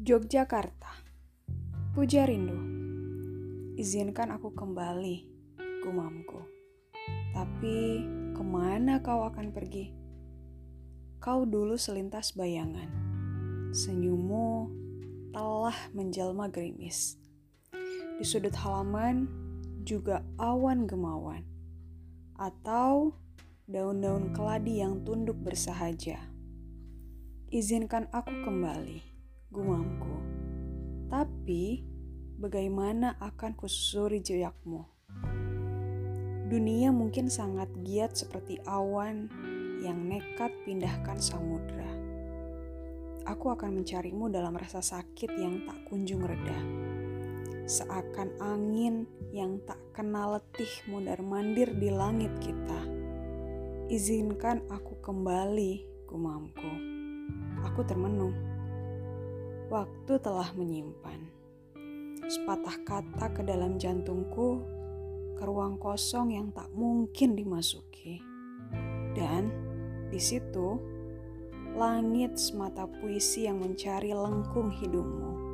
Yogyakarta, puja rindu. Izinkan aku kembali, gumamku. Tapi ke mana kau akan pergi? Kau dulu selintas bayangan. Senyummu telah menjelma gerimis. Di sudut halaman juga awan gemawan. Atau daun-daun keladi yang tunduk bersahaja. Izinkan aku kembali gumamku. Tapi, bagaimana akan kususuri jejakmu? Dunia mungkin sangat giat seperti awan yang nekat pindahkan samudra. Aku akan mencarimu dalam rasa sakit yang tak kunjung reda. Seakan angin yang tak kenal letih mundar-mandir di langit kita. Izinkan aku kembali, gumamku. Aku termenung waktu telah menyimpan sepatah kata ke dalam jantungku ke ruang kosong yang tak mungkin dimasuki. Dan di situ langit semata puisi yang mencari lengkung hidungmu.